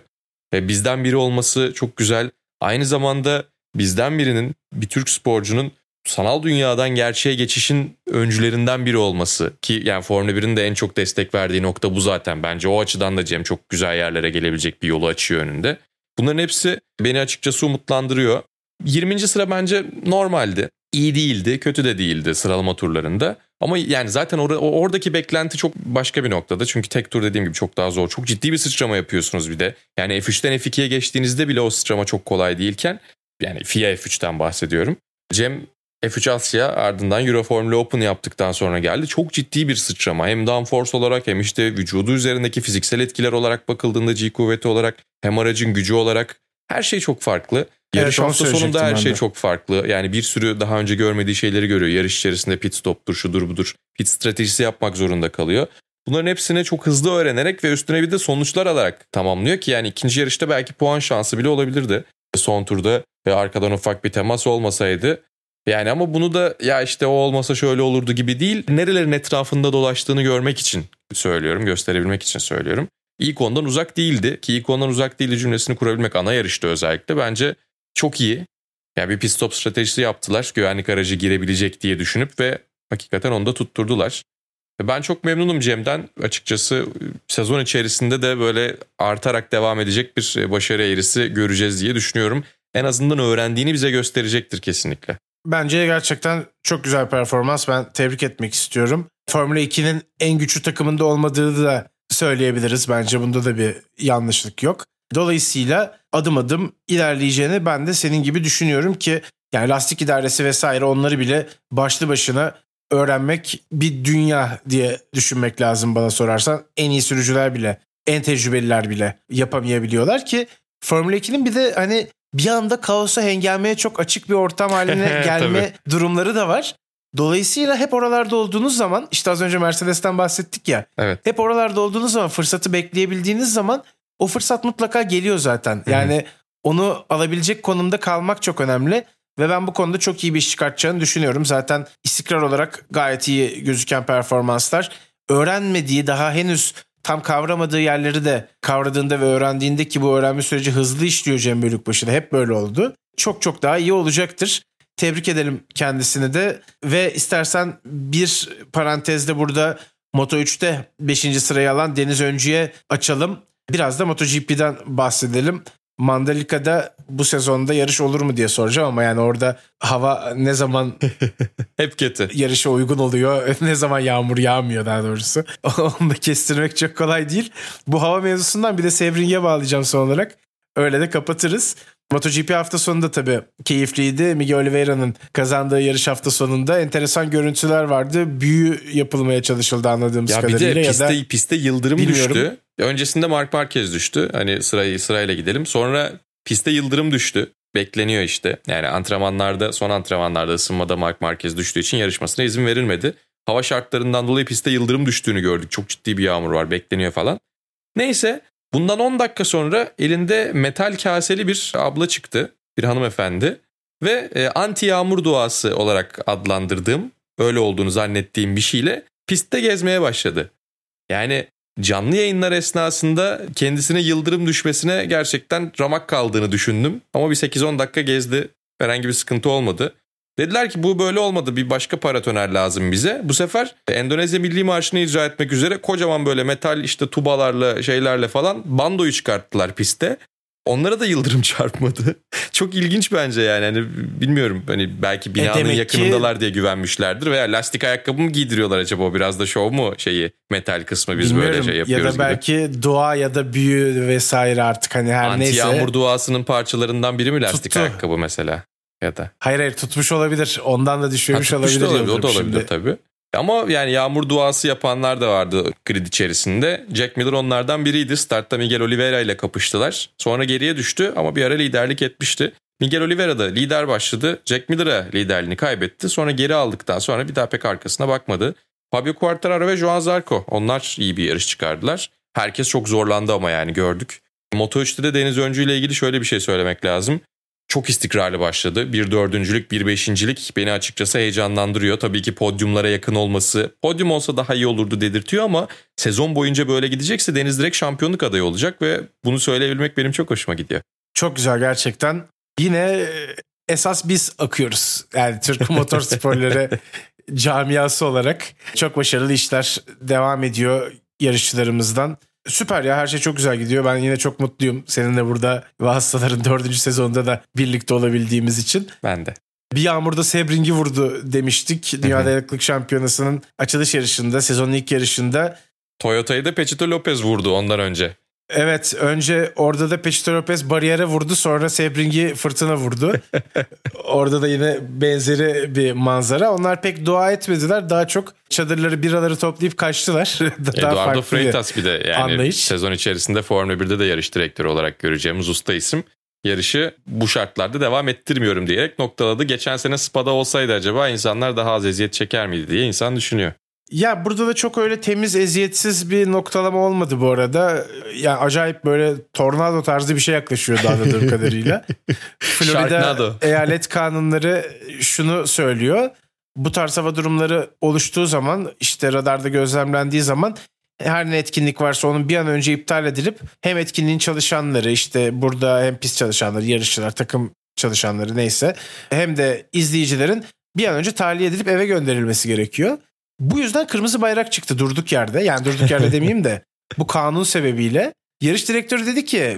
Ve bizden biri olması çok güzel. Aynı zamanda bizden birinin, bir Türk sporcunun sanal dünyadan gerçeğe geçişin öncülerinden biri olması ki yani Formula 1'in de en çok destek verdiği nokta bu zaten. Bence o açıdan da Cem çok güzel yerlere gelebilecek bir yolu açıyor önünde. Bunların hepsi beni açıkçası umutlandırıyor. 20. sıra bence normaldi. İyi değildi, kötü de değildi sıralama turlarında. Ama yani zaten or- oradaki beklenti çok başka bir noktada. Çünkü tek tur dediğim gibi çok daha zor. Çok ciddi bir sıçrama yapıyorsunuz bir de. Yani F3'ten F2'ye geçtiğinizde bile o sıçrama çok kolay değilken yani FIA F3'ten bahsediyorum. Cem F3 Asya ardından Euro Formula Open yaptıktan sonra geldi. Çok ciddi bir sıçrama. Hem downforce olarak hem işte vücudu üzerindeki fiziksel etkiler olarak bakıldığında G kuvveti olarak hem aracın gücü olarak her şey çok farklı. Yarış Evet, hafta sonunda her şey çok farklı. Yani bir sürü daha önce görmediği şeyleri görüyor. Yarış içerisinde pit stoptur, şudur budur. Pit stratejisi yapmak zorunda kalıyor. Bunların hepsini çok hızlı öğrenerek ve üstüne bir de sonuçlar alarak tamamlıyor ki yani ikinci yarışta belki puan şansı bile olabilirdi. Son turda ve arkadan ufak bir temas olmasaydı. Yani ama bunu da ya işte o olmasa şöyle olurdu gibi değil. Nerelerin etrafında dolaştığını görmek için söylüyorum, gösterebilmek için söylüyorum. İlk ondan uzak değildi ki ilk ondan uzak değildi cümlesini kurabilmek ana yarışta özellikle bence çok iyi. Yani bir pit stop stratejisi yaptılar. Güvenlik aracı girebilecek diye düşünüp ve hakikaten onu da tutturdular. Ben çok memnunum Cem'den. Açıkçası sezon içerisinde de böyle artarak devam edecek bir başarı eğrisi göreceğiz diye düşünüyorum. En azından öğrendiğini bize gösterecektir kesinlikle. Bence gerçekten çok güzel performans. Ben tebrik etmek istiyorum. Formula 2'nin en güçlü takımında olmadığını da söyleyebiliriz. Bence bunda da bir yanlışlık yok. Dolayısıyla adım adım ilerleyeceğini ben de senin gibi düşünüyorum ki yani lastik idaresi vesaire onları bile başlı başına öğrenmek bir dünya diye düşünmek lazım bana sorarsan. En iyi sürücüler bile, en tecrübeliler bile yapamayabiliyorlar ki Formula 2'nin bir de hani bir anda kaosa hengameye çok açık bir ortam haline gelme durumları da var. Dolayısıyla hep oralarda olduğunuz zaman işte az önce Mercedes'ten bahsettik ya. Evet. Hep oralarda olduğunuz zaman fırsatı bekleyebildiğiniz zaman o fırsat mutlaka geliyor zaten. Yani onu alabilecek konumda kalmak çok önemli. Ve ben bu konuda çok iyi bir iş çıkartacağını düşünüyorum. Zaten istikrar olarak gayet iyi gözüken performanslar. Öğrenmediği daha henüz tam kavramadığı yerleri de kavradığında ve öğrendiğinde ki bu öğrenme süreci hızlı işliyor Cem Bölükbaşı'da. Hep böyle oldu. Çok çok daha iyi olacaktır. Tebrik edelim kendisini de ve istersen bir parantezde burada Moto 3'te 5. sırayı alan Deniz Öncü'ye açalım. Biraz da MotoGP'den bahsedelim. Mandalika'da bu sezonda yarış olur mu diye soracağım ama yani orada hava ne zaman Hep kötü. yarışa uygun oluyor, ne zaman yağmur yağmıyor daha doğrusu. Onu da kestirmek çok kolay değil. Bu hava mevzusundan bir de Sebring'e bağlayacağım son olarak. Öyle de kapatırız. MotoGP hafta sonunda tabii keyifliydi. Miguel Oliveira'nın kazandığı yarış hafta sonunda enteresan görüntüler vardı. Büyü yapılmaya çalışıldı anladığımız Ya bir kadarıyla. de ya piste, da piste yıldırım Bilmiyorum. düştü. Öncesinde Mark Marquez düştü. Hani sırayı sırayla gidelim. Sonra piste yıldırım düştü. Bekleniyor işte. Yani antrenmanlarda son antrenmanlarda ısınmada Mark Marquez düştüğü için yarışmasına izin verilmedi. Hava şartlarından dolayı piste yıldırım düştüğünü gördük. Çok ciddi bir yağmur var bekleniyor falan. Neyse bundan 10 dakika sonra elinde metal kaseli bir abla çıktı. Bir hanımefendi. Ve e, anti yağmur duası olarak adlandırdığım öyle olduğunu zannettiğim bir şeyle pistte gezmeye başladı. Yani canlı yayınlar esnasında kendisine yıldırım düşmesine gerçekten ramak kaldığını düşündüm. Ama bir 8-10 dakika gezdi. Herhangi bir sıkıntı olmadı. Dediler ki bu böyle olmadı bir başka paratoner lazım bize. Bu sefer Endonezya Milli Marşı'nı icra etmek üzere kocaman böyle metal işte tubalarla şeylerle falan bandoyu çıkarttılar piste. Onlara da yıldırım çarpmadı. Çok ilginç bence yani. Hani bilmiyorum hani belki binanın demek ki- yakınındalar diye güvenmişlerdir veya lastik ayakkabı mı giydiriyorlar acaba o biraz da şov mu şeyi metal kısmı biz bilmiyorum. böyle şey ya yapıyoruz da belki dua ya da büyü vesaire artık hani her gibi. Anti neyse. yağmur duasının parçalarından biri mi lastik Tuttu. ayakkabı mesela ya da. Hayır hayır tutmuş olabilir. Ondan da düşürmüş Ha, olabilir. da olabilir, o da olabilir şimdi. tabii. Ama yani yağmur duası yapanlar da vardı grid içerisinde. Jack Miller onlardan biriydi. Startta Miguel Oliveira ile kapıştılar. Sonra geriye düştü ama bir ara liderlik etmişti. Miguel Oliveira da lider başladı. Jack Miller'a liderliğini kaybetti. Sonra geri aldıktan sonra bir daha pek arkasına bakmadı. Fabio Quartararo ve Joan Zarco onlar iyi bir yarış çıkardılar. Herkes çok zorlandı ama yani gördük. Moto3'te de Deniz Öncü ile ilgili şöyle bir şey söylemek lazım. Çok istikrarlı başladı. Bir dördüncülük, bir beşincilik beni açıkçası heyecanlandırıyor. Tabii ki podyumlara yakın olması, podyum olsa daha iyi olurdu dedirtiyor ama sezon boyunca böyle gidecekse Deniz direkt şampiyonluk adayı olacak ve bunu söyleyebilmek benim çok hoşuma gidiyor. Çok güzel gerçekten. Yine e, esas biz akıyoruz. Yani Türk motorsporları camiası olarak çok başarılı işler devam ediyor yarışçılarımızdan. Süper ya her şey çok güzel gidiyor. Ben yine çok mutluyum seninle burada ve hastaların dördüncü sezonunda da birlikte olabildiğimiz için. Ben de. Bir yağmurda Sebring'i vurdu demiştik. Dünya Dayanıklılık Şampiyonası'nın açılış yarışında, sezonun ilk yarışında. Toyota'yı da Pechito Lopez vurdu ondan önce. Evet önce orada da Pechito Lopez bariyere vurdu sonra Sebring'i fırtına vurdu. orada da yine benzeri bir manzara. Onlar pek dua etmediler. Daha çok çadırları biraları toplayıp kaçtılar. Daha Eduardo Freitas bir de yani anlayış. sezon içerisinde Formula 1'de de yarış direktörü olarak göreceğimiz usta isim. yarışı bu şartlarda devam ettirmiyorum diyerek noktaladı. Geçen sene Spa'da olsaydı acaba insanlar daha az eziyet çeker miydi diye insan düşünüyor. Ya burada da çok öyle temiz, eziyetsiz bir noktalama olmadı bu arada. Yani acayip böyle tornado tarzı bir şey yaklaşıyordu anladığım kadarıyla. Florida Sharknado. eyalet kanunları şunu söylüyor. Bu tarz hava durumları oluştuğu zaman işte radarda gözlemlendiği zaman her ne etkinlik varsa onun bir an önce iptal edilip hem etkinliğin çalışanları işte burada hem pist çalışanları, yarışçılar, takım çalışanları neyse hem de izleyicilerin bir an önce tahliye edilip eve gönderilmesi gerekiyor. Bu yüzden kırmızı bayrak çıktı durduk yerde. Yani durduk yerde demeyeyim de bu kanun sebebiyle. Yarış direktörü dedi ki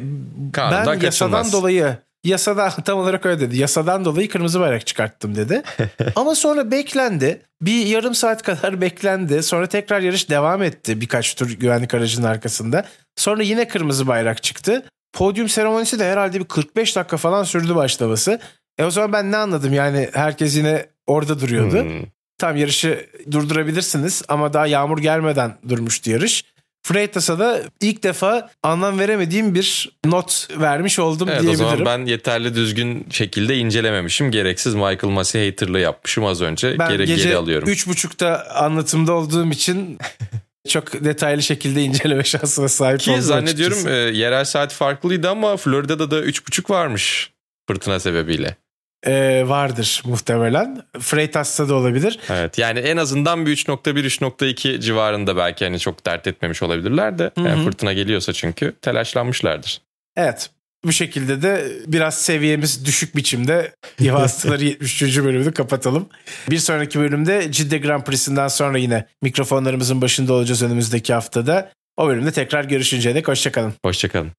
Kanundan ben yasadan kaçınmaz." dolayı yasadan tam olarak öyle dedi. Yasadan dolayı kırmızı bayrak çıkarttım dedi. Ama sonra beklendi. Bir yarım saat kadar beklendi. Sonra tekrar yarış devam etti birkaç tur güvenlik aracının arkasında. Sonra yine kırmızı bayrak çıktı. Podyum seremonisi de herhalde bir 45 dakika falan sürdü başlaması. E o zaman ben ne anladım yani herkes yine orada duruyordu. Hmm. Tam yarışı durdurabilirsiniz ama daha yağmur gelmeden durmuştu yarış. Freitas'a da ilk defa anlam veremediğim bir not vermiş oldum Evet o diyebilirim. zaman ben yeterli düzgün şekilde incelememişim. Gereksiz Michael Massey haterlığı yapmışım az önce. Ben geri, gece geri alıyorum. üç buçukta anlatımda olduğum için çok detaylı şekilde inceleme şansına sahip Ki oldum zannediyorum açıkçası. e, yerel saat farklıydı ama Florida'da da 3.5 varmış fırtına sebebiyle. Ee, vardır muhtemelen. Freitas'ta da olabilir. Evet yani en azından bir 3.1 3.2 civarında belki hani çok dert etmemiş olabilirler de. Yani fırtına geliyorsa çünkü telaşlanmışlardır. Evet. Bu şekilde de biraz seviyemiz düşük biçimde İHA Hastaları 73. bölümünü kapatalım. Bir sonraki bölümde Cidde Grand Prix'sinden sonra yine mikrofonlarımızın başında olacağız önümüzdeki haftada. O bölümde tekrar görüşünceye dek hoşçakalın. Hoşçakalın.